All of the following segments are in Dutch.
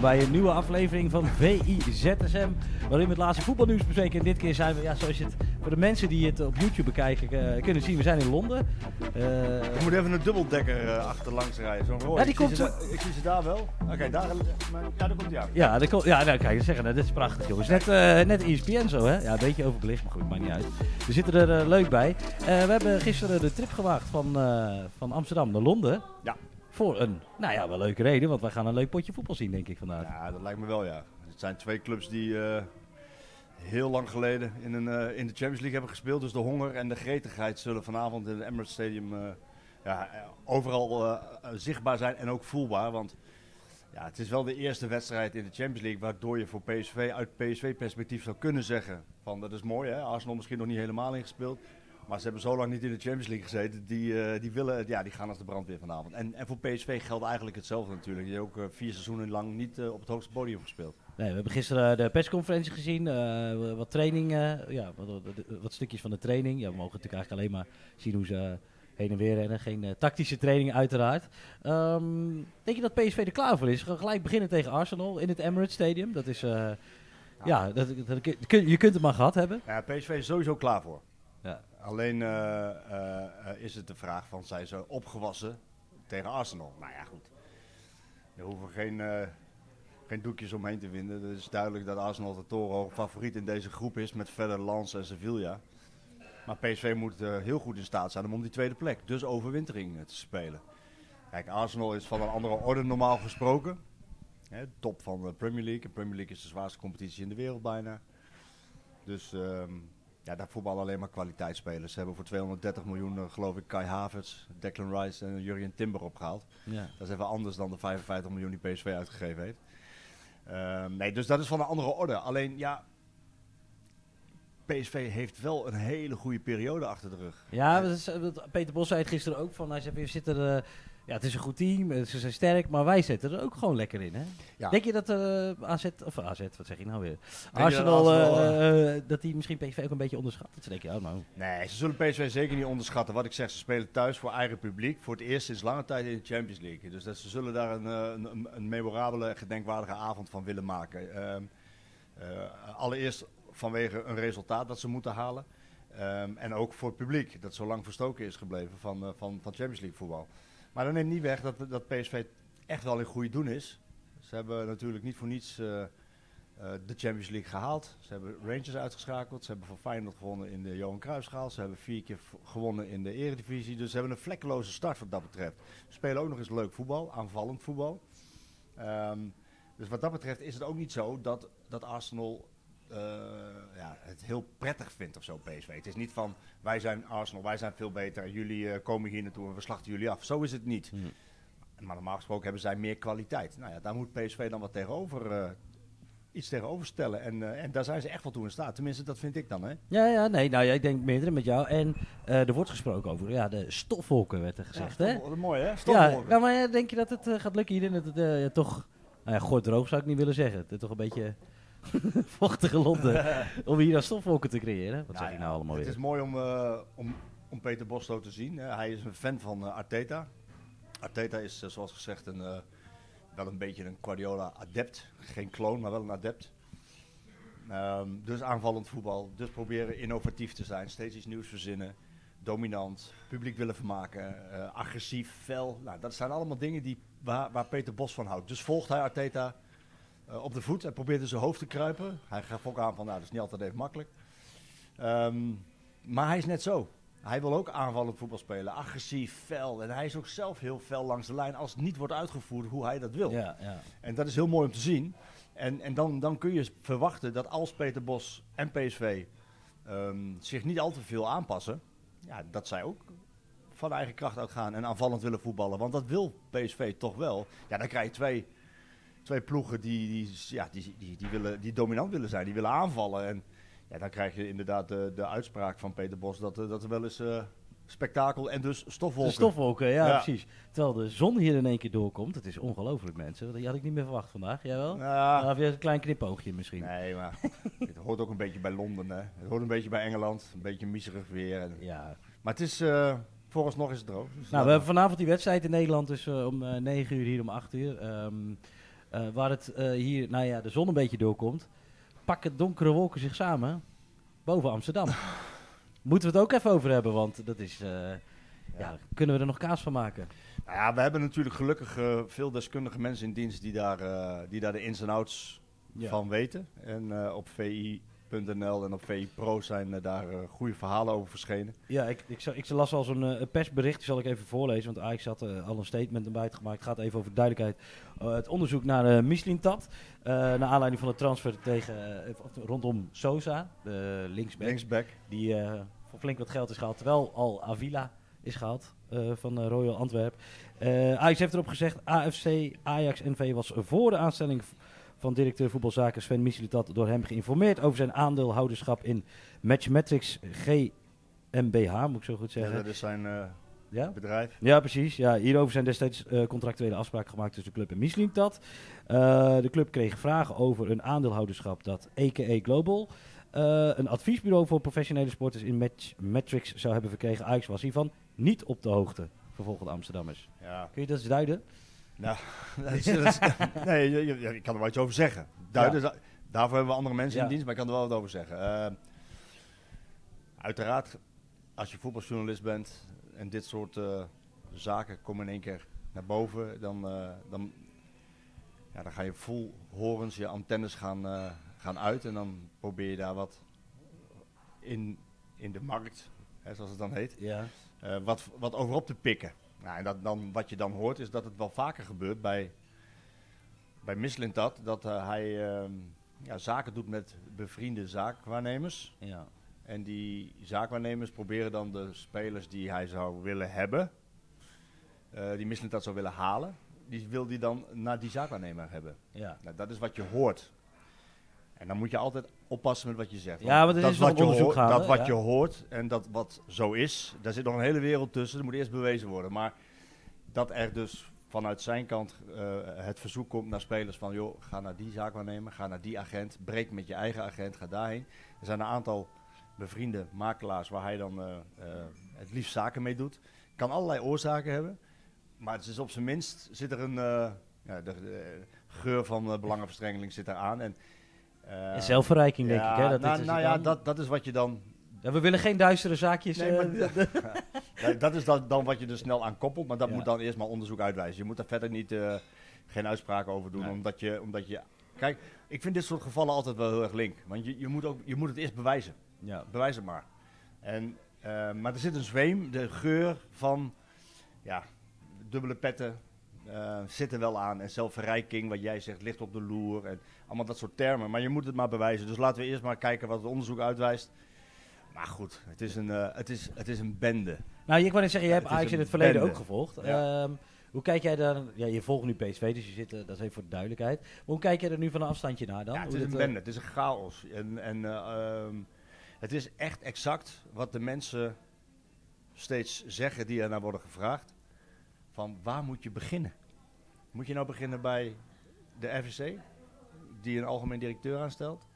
Welkom bij een nieuwe aflevering van VIZSM, waarin we het laatste voetbalnieuws bespreken. En dit keer zijn we, ja, zoals je het voor de mensen die het op YouTube bekijken eh, kunnen zien, we zijn in Londen. Eh, Ik moet even een dubbeldekker eh, achterlangs rijden. Zo'n rooi. Ja, die ik, zie komt ze daar- ik zie ze daar wel. Oké, daar. maar- Ja, daar komt hij aan. ja, dat komt- ja nou, kijk, zeggen, nou, dit is prachtig jongens. Net, net ESPN zo, hè? Ja, een beetje overbelicht, maar goed, maakt niet uit. We zitten er leuk bij. We hebben gisteren de trip gewaagd van, van Amsterdam naar Londen. Ja. Voor een, nou ja, wel leuke reden, want wij gaan een leuk potje voetbal zien, denk ik vandaag. Ja, dat lijkt me wel, ja. Het zijn twee clubs die eh, heel lang geleden in, een, eh, in de Champions League hebben gespeeld. Dus de honger en de gretigheid zullen vanavond in het Emirates Stadium eh, ja, overal zichtbaar zijn en ook voelbaar. Want ja, het is wel de eerste wedstrijd in de Champions League waardoor je voor PSV uit PSV-perspectief zou kunnen zeggen van dat is mooi hè, Arsenal misschien nog niet helemaal ingespeeld. Maar ze hebben zo lang niet in de Champions League gezeten. Die, eh, die, willen, ja, die gaan als de brandweer vanavond. En, en voor PSV geldt eigenlijk hetzelfde natuurlijk. Die hebben ook eh, vier seizoenen lang niet eh, op het hoogste podium gespeeld. Nee, we hebben gisteren de persconferentie gezien, wat training, eh, ja, wat, wat, wat stukjes van de training. Ja, we mogen natuurlijk eigenlijk alleen maar zien hoe ze heen en weer rennen. Geen tactische training uiteraard. Ehm, denk je dat PSV er klaar voor is? Gaan gelijk beginnen tegen Arsenal in het Emirates Stadium. Dat is, ja, dat, dat, je kunt het maar gehad hebben. Ja, PSV is sowieso klaar voor. Ja. Alleen eh, eh, eh, is het de vraag van zijn ze opgewassen tegen Arsenal? Nou ja, goed. Er hoeven geen, geen doekjes omheen te vinden. Het is duidelijk dat Arsenal de torenhoog favoriet in deze groep is met verder Lens en Sevilla. Maar PSV moet heel goed in staat zijn om die tweede plek, dus overwintering, te spelen. Kijk, Arsenal is van een andere orde normaal gesproken. Top van de Premier League. De Premier League is de zwaarste competitie in de wereld bijna. Dus ehm, ja, daar voetballen alleen maar kwaliteitsspelers. Ze hebben voor 230 miljoen, eh, geloof ik, Kai Havertz, Declan Rice en Jurien Timber opgehaald. Ja. Dat is even anders dan de 55 miljoen die PSV uitgegeven heeft. Ehm, nee, dus dat is van een andere orde. Alleen ja, PSV heeft wel een hele goede periode achter de rug. Ja, Peter Bos zei het gisteren ook. Van, hij zei, we zitten er, ja, het is een goed team, eh, ze zijn sterk, maar wij zitten er ook gewoon lekker in. Hè? Ja. Denk je dat eh AZ, of AZ, wat zeg je nou weer? Arsenal, eh, eh, dat die misschien PSV ook een beetje onderschat. Dat denk je, oh nou. Nee, ze zullen PSV zeker niet onderschatten. Wat ik zeg, ze spelen thuis voor eigen publiek. Voor het eerst sinds lange tijd in de Champions League. Dus dat ze zullen daar een, eh, een, memorabele, gedenkwaardige avond van willen maken. Ehm, eh, allereerst vanwege een resultaat dat ze moeten halen. Ehm, en ook voor het publiek, dat zo lang verstoken is gebleven van, eh, van, van Champions League voetbal. Maar dat neemt niet weg dat, dat PSV echt wel in goede doen is. Ze hebben natuurlijk niet voor niets eh, eh, de Champions League gehaald. Ze hebben Rangers uitgeschakeld. Ze hebben van Feyenoord gewonnen in de Johan Cruijffschaal. Ze hebben vier keer gewonnen in de Eredivisie. Dus ze hebben een vlekkeloze start wat dat betreft. Ze spelen ook nog eens leuk voetbal, aanvallend voetbal. Ehm, dus wat dat betreft is het ook niet zo dat, dat Arsenal ja, het heel prettig vindt of zo, PSV. Het is niet van, wij zijn Arsenal, wij zijn veel beter. Jullie eh, komen hier naartoe en we slachten jullie af. Zo is het niet. Maar normaal gesproken hebben zij meer kwaliteit. Nou ja, daar moet PSV dan wat tegenover, eh, iets tegenover stellen. En, eh, en daar zijn ze echt wel toe in staat. Tenminste, dat vind ik dan. Hè? Ja, ja, nee, nou ja, ik denk meerdere met jou. En eh, er wordt gesproken over, ja, de stofwolken werd er gezegd, hè? Wat mooi hè? Ja, Stofwolken. ja, maar ja, denk je dat het eh, gaat lukken hierin? Dat het eh, ja, toch, nou ja, droog zou ik niet willen zeggen. Het is toch een beetje vochtige Londen om hier dan stofwolken te creëren. Wat zeg je nou allemaal Het weer? is mooi om, eh, om, om Peter Boslo te zien. hè. hij is een fan van eh, Arteta. Arteta is, eh, zoals gezegd, een, eh, wel een beetje een Guardiola-adept. Geen kloon, maar wel een adept. Ehm, dus aanvallend voetbal. Dus proberen innovatief te zijn. Steeds iets nieuws verzinnen. Dominant. Publiek willen vermaken. eh, agressief, fel. Nou, dat zijn allemaal dingen die, waar, waar Peter Bos van houdt. Dus volgt hij Arteta eh, op de voet. Hij probeert in zijn hoofd te kruipen. Hij gaf ook aan van, nou, dat is niet altijd even makkelijk. Ehm, maar hij is net zo. Hij wil ook aanvallend voetbal spelen. Agressief, fel. En hij is ook zelf heel fel langs de lijn als het niet wordt uitgevoerd hoe hij dat wil. Ja, ja. En dat is heel mooi om te zien. En, en dan, dan kun je verwachten dat als Peter Bos en PSV ehm, zich niet al te veel aanpassen, ja, dat zij ook van eigen kracht uitgaan en aanvallend willen voetballen. Want dat wil PSV toch wel. Ja, dan krijg je twee, twee ploegen die, die, ja, die, die, die, willen, die dominant willen zijn, die willen aanvallen. En ja, dan krijg je inderdaad de, de uitspraak van Peter Bos dat, eh, dat er wel eens eh, spektakel en dus stofwolken. De stofwolken, ja, Ja. precies. Terwijl de zon hier in één keer doorkomt. Het is ongelooflijk, mensen. Die had ik niet meer verwacht vandaag. Jij wel? Ja, Nou, weer een klein knipoogje misschien. nee, maar het hoort ook een beetje bij Londen. Hè. Het hoort een beetje bij Engeland. Een beetje miserig weer. En, Ja. maar het is, eh vooralsnog is het droog. Dus Nou, we hebben vanavond die wedstrijd in Nederland dus om eh 9 uur, hier om 8 uur. Ehm, eh, waar het eh, hier, nou ja, de zon een beetje doorkomt, pakken donkere wolken zich samen boven Amsterdam. Moeten we het ook even over hebben, want dat is, eh, ja. kunnen we er nog kaas van maken? Nou ja, we hebben natuurlijk gelukkig veel deskundige mensen in dienst die daar, die daar de ins en outs Ja. van weten. En op VI.nl en op VI Pro zijn eh, daar eh, goede verhalen over verschenen. Ja, ik, ik, ik las al zo'n eh, persbericht, die zal ik even voorlezen, want Ajax had al een statement buiten gemaakt. Het gaat even over duidelijkheid. Het onderzoek naar uh, Mislintat, naar aanleiding van de transfer tegen, rondom Sosa, de linksback. Linksback. Die voor flink wat geld is gehaald. Terwijl al Avila is gehaald eh, van Royal Antwerp. Eh Ajax heeft erop gezegd. AFC Ajax NV was voor de aanstelling van directeur voetbalzaken Sven Mislitat door hem geïnformeerd over zijn aandeelhouderschap in Matchmetrics GmbH, moet ik zo goed Ja, zeggen. dat is zijn eh, Ja? bedrijf. Ja, precies. Ja, hierover zijn destijds eh, contractuele afspraken gemaakt tussen de club en Mislintat. Eh de club kreeg vragen over een aandeelhouderschap dat EKE Global... een adviesbureau voor professionele sporters in Match Metrics zou hebben verkregen. Ajax was hiervan niet op de hoogte, vervolgen de Amsterdammers. Ja. Kun je dat eens duiden? Nou, dat is, nee, je, je- ik kan er wel iets over zeggen. Duiden, da- Daarvoor hebben we andere mensen in dienst, maar ik kan er wel wat over zeggen. Eh, uiteraard, als je voetbaljournalist bent en dit soort eh, zaken komen in één keer naar boven, dan, eh, dan, ja, dan ga je vol horens, je antennes gaan, gaan uit en dan probeer je daar wat in, in de markt, hè, zoals het dan heet, Ja. wat, wat overop te pikken. Nou, en dat, dan, wat je dan hoort is dat het wel vaker gebeurt bij, bij Mislintat. Dat eh, hij ehm, ja, zaken doet met bevriende zaakwaarnemers. ja. En die zaakwaarnemers proberen dan de spelers die hij zou willen hebben, eh, die Mislintat zou willen halen, die wil die dan naar die zaakwaarnemer hebben. Ja. Nou, dat is wat je hoort. En dan moet je altijd oppassen met wat je zegt. Ja, want er dat is wat je onderzoek hoort- gaande, Dat wat ja. je hoort en dat wat zo is, daar zit nog een hele wereld tussen. Dat moet eerst bewezen worden. Maar dat er dus vanuit zijn kant eh, het verzoek komt naar spelers van... joh, ga naar die zaakwaarnemer, ga naar die agent, breek met je eigen agent, ga daarheen. Er zijn een aantal bevriende makelaars waar hij dan eh, eh, het liefst zaken mee doet. Kan allerlei oorzaken hebben. Maar het is op zijn minst zit er een... ja, de, de geur van belangenverstrengeling zit eraan. En, En zelfverrijking, denk ja, ik. Hè? Dat nou, is nou ja, dat, dat is wat je dan Ja, we willen geen duistere zaakjes. Nee, eh, maar- Ja, dat is dan, dan wat je er snel aan koppelt, maar dat Ja. moet dan eerst maar onderzoek uitwijzen. Je moet daar verder niet, eh, geen uitspraken over doen, Nee. omdat, je, omdat je... Kijk, ik vind dit soort gevallen altijd wel heel erg link. Want je, je, moet, ook, je moet het eerst bewijzen. ja. Bewijs het maar. En, eh, maar er zit een zweem, de geur van ja, dubbele petten eh, zit er wel aan. En zelfverrijking, wat jij zegt, ligt op de loer. En allemaal dat soort termen. Maar je moet het maar bewijzen. Dus laten we eerst maar kijken wat het onderzoek uitwijst. Maar goed, het is een, eh, het is, het is een bende. Nou, ik wou net zeggen, je hebt Ajax in het verleden bende. ook gevolgd. Ja. Ehm, hoe kijk jij daar... Ja, je volgt nu PSV, dus je zit, dat is even voor de duidelijkheid. Maar hoe kijk jij er nu van een afstandje naar dan? Ja, het is een eh, bende, het is een chaos. En, en eh, ehm, het is echt exact wat de mensen steeds zeggen die er naar worden gevraagd. Van waar moet je beginnen? Moet je nou beginnen bij de FSC, die een algemeen directeur aanstelt?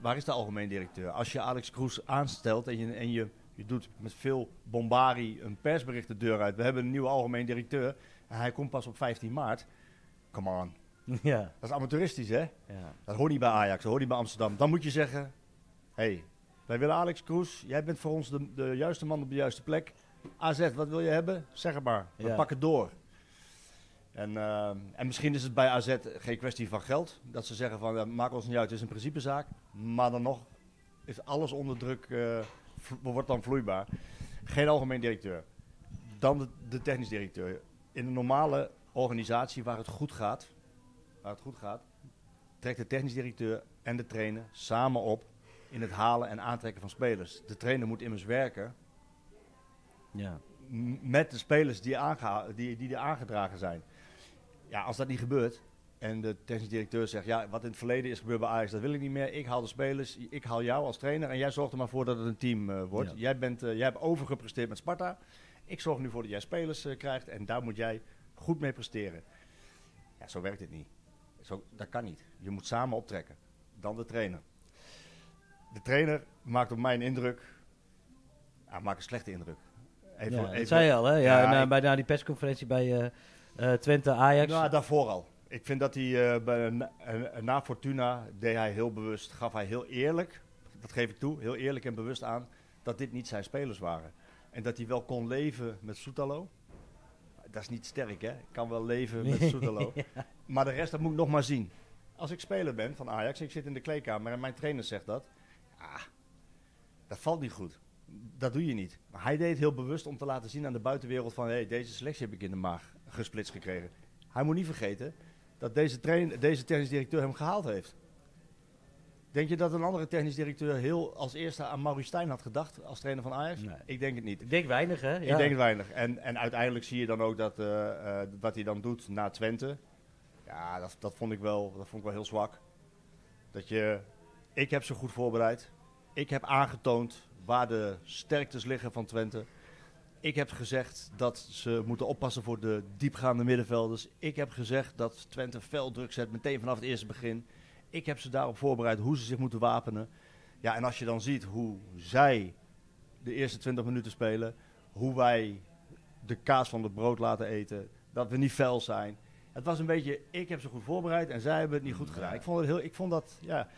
Waar is de algemeen directeur? Als je Alex Kroes aanstelt en je, en je, je doet met veel bombarie een persbericht de deur uit. We hebben een nieuwe algemeen directeur en hij komt pas op 15 maart. Come on. ja, Dat is amateuristisch, hè? ja. Dat hoort niet bij Ajax, dat hoort niet bij Amsterdam. Dan moet je zeggen, hé, hey, wij willen Alex Kroes. Jij bent voor ons de, de juiste man op de juiste plek. AZ, wat wil je hebben? Zeg het maar. We Ja. pakken door. En, eh, en misschien is het bij AZ geen kwestie van geld. Dat ze zeggen van, ja, maak ons niet uit, het is een principezaak. Maar dan nog is alles onder druk, vlo- wordt dan vloeibaar. Geen algemeen directeur. Dan de, de technisch directeur. In een normale organisatie waar het goed gaat, waar het goed gaat, trekt de technisch directeur en de trainer samen op in het halen en aantrekken van spelers. De trainer moet immers werken ja. met de spelers die, aangeha- die, die er aangedragen zijn. Ja, als dat niet gebeurt, En de technisch directeur zegt, ja, wat in het verleden is gebeurd bij Ajax, dat wil ik niet meer. Ik haal de spelers, ik haal jou als trainer en jij zorgt er maar voor dat het een team eh, wordt. Ja. Jij, bent, eh, jij hebt overgepresteerd met Sparta. Ik zorg nu voor dat jij spelers eh, krijgt en daar moet jij goed mee presteren. Ja, zo werkt het niet. Zo, dat kan niet. Je moet samen optrekken. Dan de trainer. De trainer maakt op mij een indruk. Hij maakt een slechte indruk. Even, ja, even- zei je al, hè? Ja, Ja, na, bij na die persconferentie bij eh, eh, Twente Ajax. Nou, daarvoor al. Ik vind dat hij eh, bij, na, na Fortuna deed hij heel bewust, gaf hij heel eerlijk, dat geef ik toe, heel eerlijk en bewust aan, dat dit niet zijn spelers waren. En dat hij wel kon leven met Soetalo. Dat is niet sterk, hè? Ik kan wel leven met Soetalo. Maar de rest, dat moet ik nog maar zien. Als ik speler ben van Ajax, ik zit in de kleedkamer en mijn trainer zegt dat. Ah, dat valt niet goed. Dat doe je niet. Maar hij deed het heel bewust om te laten zien aan de buitenwereld van... Hey, deze selectie heb ik in de maag gesplitst gekregen. Hij moet niet vergeten dat deze, train, deze technisch directeur hem gehaald heeft. Denk je dat een andere technisch directeur heel als eerste aan Maurice Stijn had gedacht als trainer van Ajax? Nee. Ik denk het niet. Ik denk weinig, hè? Ik denk weinig. En, en uiteindelijk zie je dan ook dat eh, eh, wat hij dan doet na Twente. Ja, dat, dat, vond ik wel, dat vond ik wel heel zwak. Dat je, ik heb ze goed voorbereid. Ik heb aangetoond waar de sterktes liggen van Twente. Ik heb gezegd dat ze moeten oppassen voor de diepgaande middenvelders. Ik heb gezegd dat Twente fel druk zet meteen vanaf het eerste begin. Ik heb ze daarop voorbereid hoe ze zich moeten wapenen. Ja, en als je dan ziet hoe zij de eerste 20 minuten spelen, hoe wij de kaas van het brood laten eten, dat we niet fel zijn. Het was een beetje, ik heb ze goed voorbereid en zij hebben het niet goed gedaan. Ik vond, het heel, ik vond dat, ja...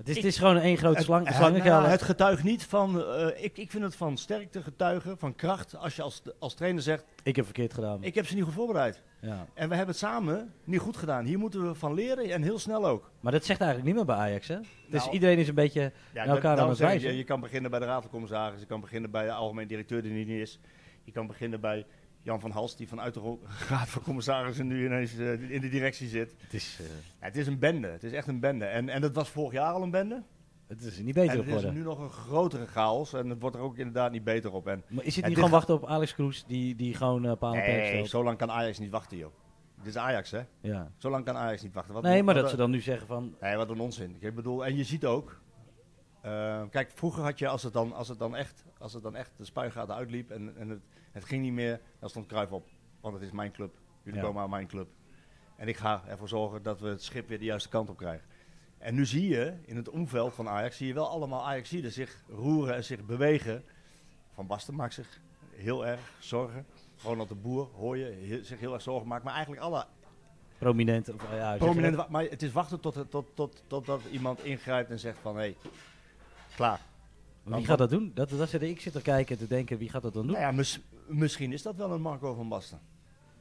Het is, Ik- het is gewoon één grote slang, het, slangenkuil. nou, het getuigt niet van, eh, ik, ik vind het van sterkte getuigen, van kracht, als je als, als trainer zegt, Ik heb verkeerd gedaan. ik heb ze niet goed voorbereid. ja. En we hebben het samen niet goed gedaan. Hier moeten we van leren en heel snel ook. Maar dat zegt eigenlijk niemand bij Ajax, hè? Dus Nou, iedereen is een beetje... Ja, elkaar dat- aan het wijzen. Je, je kan beginnen bij de raad van commissaris, je kan beginnen bij de algemeen directeur die niet is. Je kan beginnen bij Jan van Hals, die vanuit de raad van commissarissen nu ineens eh, in de directie zit. Het is, eh, Ja, het is een bende, het is echt een bende. En, en dat was vorig jaar al een bende. het is er niet beter en op het is nu nog een grotere chaos en het wordt er ook inderdaad niet beter op. En Maar is het niet gewoon wachten op Alex Kroes, die, die gewoon uh, paal nee, stelt? zo lang kan Ajax niet wachten, joh. Dit is Ajax, hè? Ja. Zo lang kan Ajax niet wachten. Wat Nee, maar dat ze dan nu zeggen van... Nee, wat een onzin. Ik bedoel, en je ziet ook. Eh, kijk, vroeger had je, als het dan, als het dan, echt, als het dan echt de spuigaten uitliep en, en het, het ging niet meer, dan stond Cruijff op. Want het is mijn club. Jullie Ja. komen aan mijn club. En ik ga ervoor zorgen dat we het schip weer de juiste kant op krijgen. En nu zie je, in het omveld van Ajax, zie je wel allemaal Ajaxiden zich roeren en zich bewegen. Van Basten maakt zich heel erg zorgen. Ronald de Boer, hoor je, zich heel erg zorgen maakt. Maar eigenlijk alle Prominent. Of, ja, zeg je Prominent, dat? wa- maar het is wachten tot, tot, tot, totdat iemand ingrijpt en zegt van hé, klaar. Wie gaat dat doen? Dat, dat zit, ik zit er kijken te denken, wie gaat dat dan doen? Nou ja, mis- misschien is dat wel een Marco van Basten.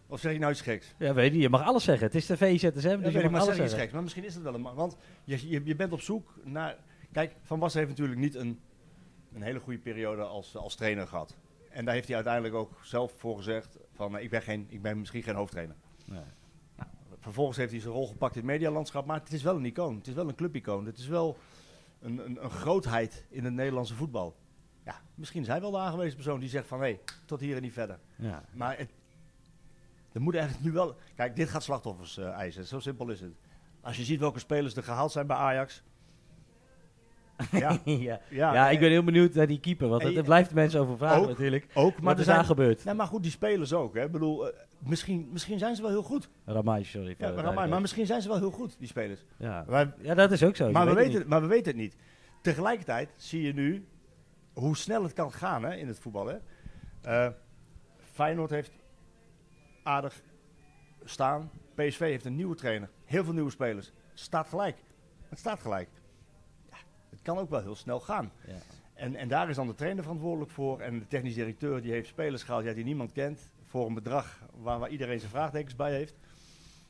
Of zeg je nou iets geks? Ja, weet je, je mag alles zeggen. Het is de VZSM, dus je mag maar alles zeggen. geks. Maar misschien is het wel een Want je, je, je bent op zoek naar... Kijk, Van Basten heeft natuurlijk niet een, een hele goede periode als, als trainer gehad. En daar heeft hij uiteindelijk ook zelf voor gezegd van eh, ik, ben geen, ik ben misschien geen hoofdtrainer. Nee. Vervolgens heeft hij zijn rol gepakt in het medialandschap, maar het is wel een icoon. Het is wel een clubicoon. Het is wel een, een, een grootheid in het Nederlandse voetbal. Ja, misschien is hij wel de aangewezen persoon die zegt van hé, hey, tot hier en niet verder. Ja. Maar het, er moet eigenlijk nu wel... Kijk, dit gaat slachtoffers eh, eisen. Zo simpel is het. Als je ziet welke spelers er gehaald zijn bij Ajax. ja, ja. ja, Ja, ik ben heel benieuwd naar die keeper, want je- blijft mensen over vragen ook, natuurlijk. ook, Maar er zijn... gebeurd. Nee, maar goed, die spelers ook. Hè. Ik bedoel, eh, misschien, misschien zijn ze wel heel goed. Ramai, sorry. Ja, de maar, misschien zijn ze wel heel goed, die spelers. ja. Wij, ja, dat is ook zo. maar, we weet weten, maar we weten het niet. Tegelijkertijd zie je nu hoe snel het kan gaan hè, in het voetbal. Hè. Eh, Feyenoord heeft aardig staan. PSV heeft een nieuwe trainer. Heel veel nieuwe spelers. Staat gelijk. Het staat gelijk. Ja, het kan ook wel heel snel gaan. Ja. En, en daar is dan de trainer verantwoordelijk voor. En de technisch directeur die heeft spelers gehaald ja, die niemand kent. Voor een bedrag waar, waar iedereen zijn vraagtekens bij heeft.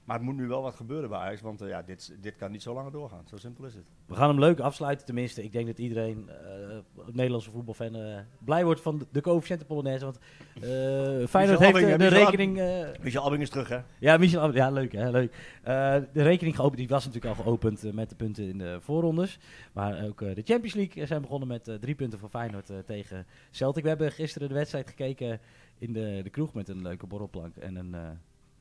Maar het moet nu wel wat gebeuren bij Ajax. Want eh, ja, dit, dit kan niet zo langer doorgaan. Zo simpel is het. We gaan hem leuk afsluiten, tenminste. Ik denk dat iedereen, eh Nederlandse voetbalfan, eh, blij wordt van de, de coëfficiënten Polonaise. Want Feyenoord heeft Albing, de Michel rekening... Michel Albing is terug, hè? ja, Michel, Ab- ja, leuk, hè, leuk. De rekening geopend, die was natuurlijk al geopend met de punten in de voorrondes. Maar ook de Champions League zijn begonnen met drie punten voor Feyenoord tegen Celtic. We hebben gisteren de wedstrijd gekeken in de, de kroeg met een leuke borrelplank en een... eh,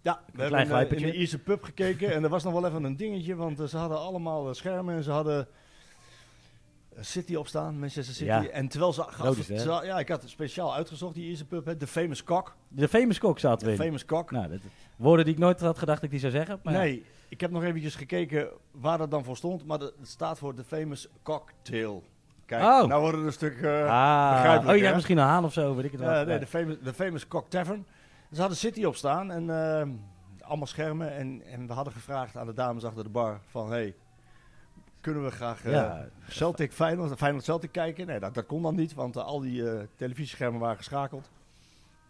Ja, we klein hebben in, de- in de Ierse pub gekeken en er was nog wel even een dingetje, want eh, ze hadden allemaal eh, schermen en ze hadden eh, City opstaan, Manchester City. Ja. En terwijl ze, Logisch, hè? ze- ja, ik had het speciaal uitgezocht, die Ierse pub, hè, de Famous Cock. De famous kok zaten we De in. Famous Cock. Nou, dat, woorden die ik nooit had gedacht dat ik die zou zeggen. Maar ja. nee, ik heb nog eventjes gekeken waar dat dan voor stond, maar het staat voor de Famous Cocktail. Kijk, Oh. nou wordt het een stuk... eh, Ah, begrijpelijk, oh, je hebt misschien een haan of zo, weet ik het wel. Ja, nee, Ja. de famous, de famous Cock Tavern. Ze hadden City op staan en eh, allemaal schermen. En, en we hadden gevraagd aan de dames achter de bar van... Hey, kunnen we graag eh, Ja. Celtic Feyenoord, Feyenoord Celtic kijken? Nee, dat, dat kon dan niet, want al die televisieschermen waren geschakeld.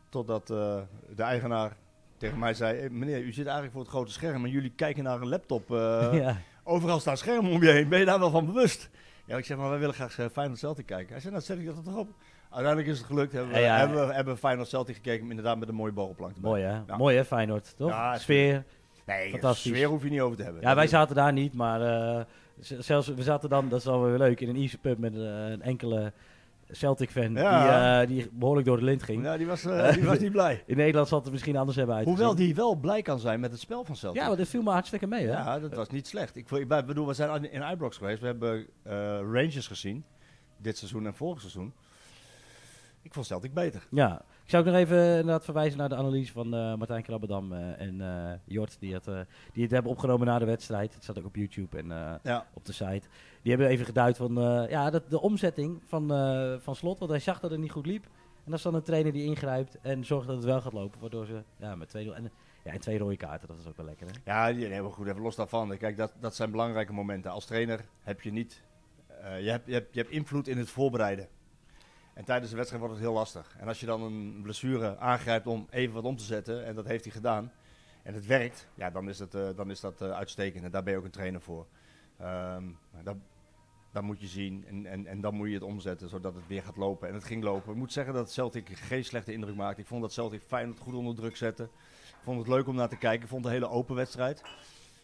Totdat de eigenaar tegen mij zei... "Hey, meneer, u zit eigenlijk voor het grote scherm en jullie kijken naar een laptop. ja. Overal staan schermen om je heen. Ben je daar wel van bewust? Ja, ik zeg maar, wij willen graag uh, Feyenoord Celtic kijken. Hij zei, nou zet ik dat toch op. Uiteindelijk is het gelukt. Hebben we, Ja, ja. hebben we, hebben we Feyenoord Celtic gekeken, inderdaad met een mooie borrelplank erbij. Mooi hè? Ja. Mooi hè, Feyenoord, toch? Ja, Sfeer. Nee, Fantastisch. sfeer hoef je niet over te hebben. Ja, wij zaten daar niet, maar eh, zelfs, we zaten dan, dat is wel weer leuk, in een Ierse pub met eh, een enkele Celtic-fan Ja. die, eh, die behoorlijk door de lint ging. Ja, die was, eh, die was niet blij. In Nederland zal het misschien anders hebben uitgezien. Hoewel die wel blij kan zijn met het spel van Celtic. Ja, maar dat viel me hartstikke mee hè? Ja, dat was niet slecht. Ik, ik bedoel, we zijn in Ibrox geweest. We hebben eh, Rangers gezien. Dit seizoen en vorig seizoen. Ik vond Celtic beter. Ja, ik zou ook nog even inderdaad verwijzen naar de analyse van eh, Martijn Krabbedam eh, en eh, Jort, die het, die het hebben opgenomen na de wedstrijd. Het staat ook op YouTube en Ja. op de site. Die hebben even geduid van ja, dat, de omzetting van, van Slot, want hij zag dat het niet goed liep. En dat is dan een trainer die ingrijpt en zorgt dat het wel gaat lopen, waardoor ze ja, met 2-0 en, ja, en twee rode kaarten, dat is ook wel lekker hè? Ja, die- nee, maar goed, even los daarvan. Kijk, dat, dat zijn belangrijke momenten. Als trainer heb je niet... je, hebt, je, hebt, je hebt invloed in het voorbereiden. En tijdens de wedstrijd wordt het heel lastig. En als je dan een blessure aangrijpt om even wat om te zetten, en dat heeft hij gedaan, en het werkt, ja, dan is, het, eh, dan is dat eh, uitstekend. En daar ben je ook een trainer voor. Ehm, dat, dat moet je zien en, en, en dan moet je het omzetten, zodat het weer gaat lopen. En het ging lopen. Ik moet zeggen dat Celtic geen slechte indruk maakte. Ik vond dat Celtic Feyenoord goed onder druk zette. Ik vond het leuk om naar te kijken. Ik vond het een hele open wedstrijd.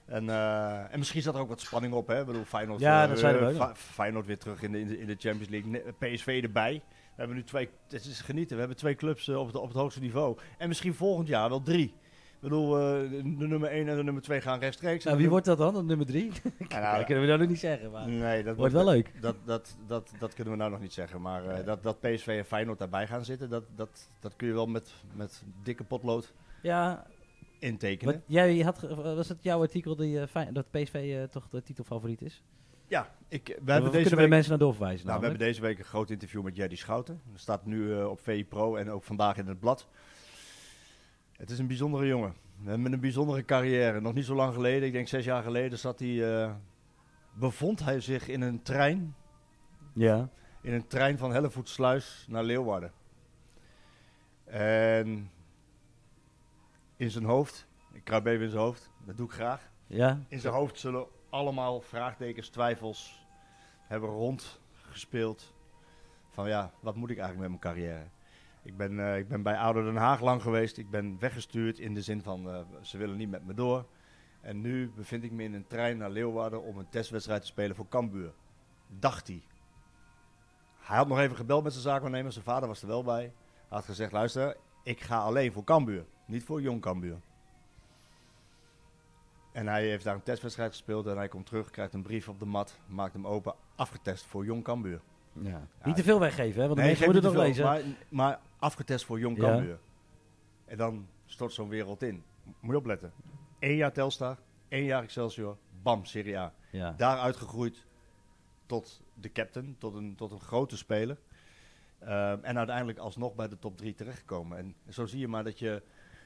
En, eh, en misschien zat er ook wat spanning op. Hè? Ik bedoel, Feyenoord, Ja, dat we Feyenoord weer terug in de, in de, Champions League. PSV erbij. We hebben nu twee, het is genieten. We hebben twee clubs eh, op, het, op het hoogste niveau. En misschien volgend jaar wel drie. Ik bedoel, eh, de, nummer 1 en de nummer 2 gaan rechtstreeks. Nou, wie wordt dat dan, de nummer 3? Ja, nou, dat kunnen we nou nog niet zeggen, maar Nee, dat wordt wel leuk. Dat, dat, dat, dat kunnen we nou nog niet zeggen. Maar eh, Nee. dat, dat PSV en Feyenoord daarbij gaan zitten, dat, dat, dat kun je wel met, met dikke potlood Ja, intekenen. wat, jij had, was het jouw artikel die, dat PSV toch de titelfavoriet is? Ja, ik, we We hebben deze kunnen we week... de mensen naar doorverwijzen. Nou, we hebben deze week een groot interview met Jerry Schouten. Dat staat nu eh, op VI Pro en ook vandaag in het blad. Het is een bijzondere jongen. Met een bijzondere carrière. Nog niet zo lang geleden, ik denk zes jaar geleden, zat hij, eh, bevond hij zich in een trein. Ja. In een trein van Hellevoetsluis naar Leeuwarden. En in zijn hoofd, ik kruip even in zijn hoofd, dat doe ik graag. Ja. In zijn hoofd zullen allemaal vraagtekens, twijfels hebben rondgespeeld. Van ja, wat moet ik eigenlijk met mijn carrière? Ik ben, eh, ik ben bij Ouder Den Haag lang geweest. Ik ben weggestuurd in de zin van eh, ze willen niet met me door. En nu bevind ik me in een trein naar Leeuwarden om een testwedstrijd te spelen voor Cambuur. Dacht hij. Hij had nog even gebeld met zijn zaakwaarnemer. Zijn vader was er wel bij. Hij had gezegd, luister, ik ga alleen voor Cambuur. Niet voor Jong Cambuur. En hij heeft daar een testwedstrijd gespeeld en hij komt terug, krijgt een brief op de mat, maakt hem open, afgetest voor Jong Cambuur. ja. Niet te veel weggeven, hè, want de mensen niet nog lezen. Maar, maar afgetest voor Jong Ja. Cambuur. En dan stort zo'n wereld in. Moet je opletten. Eén jaar Telstar, één jaar Excelsior, bam, Serie A. Ja. Daar uitgegroeid tot de captain, tot een, tot een grote speler. Ehm, en uiteindelijk alsnog bij de top 3 terechtgekomen. En zo zie je maar dat je,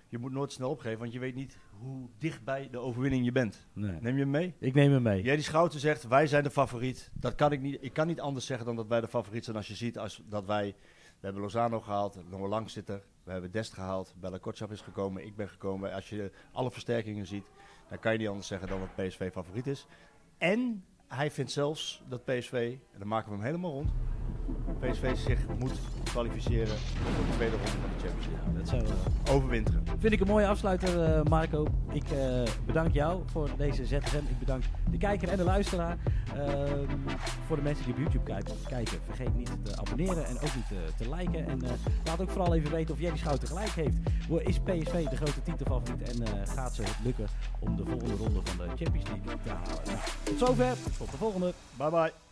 je moet nooit snel opgeven, want je weet niet hoe dichtbij de overwinning je bent. Nee. Neem je hem mee? Ik neem hem mee. Jij die Schouten zegt, wij zijn de favoriet. Dat kan ik niet. Ik kan niet anders zeggen dan dat wij de favoriet zijn. Als je ziet als, dat wij, we hebben Lozano gehaald, Noah Lang zit er. We hebben Dest gehaald, Bella Kotschap is gekomen, ik ben gekomen. Als je alle versterkingen ziet, dan kan je niet anders zeggen dan dat PSV favoriet is. En hij vindt zelfs dat PSV, en dan maken we hem helemaal rond, PSV zich moet kwalificeren voor de tweede ronde van de Champions League. Dat zou, Overwinteren. vind ik een mooie afsluiter, eh, Marco. Ik eh, bedank jou voor deze ZSM. Ik bedank de kijker en de luisteraar. Ehm, voor de mensen die op YouTube kijken, kijken vergeet niet te abonneren en ook niet eh, te liken. En laat ook vooral even weten of Jerry Schouten gelijk heeft. Hoe Is PSV de grote titelfavoriet en gaat ze het lukken om de volgende ronde van de Champions League te halen? Nou, tot zover. Tot de volgende. Bye bye.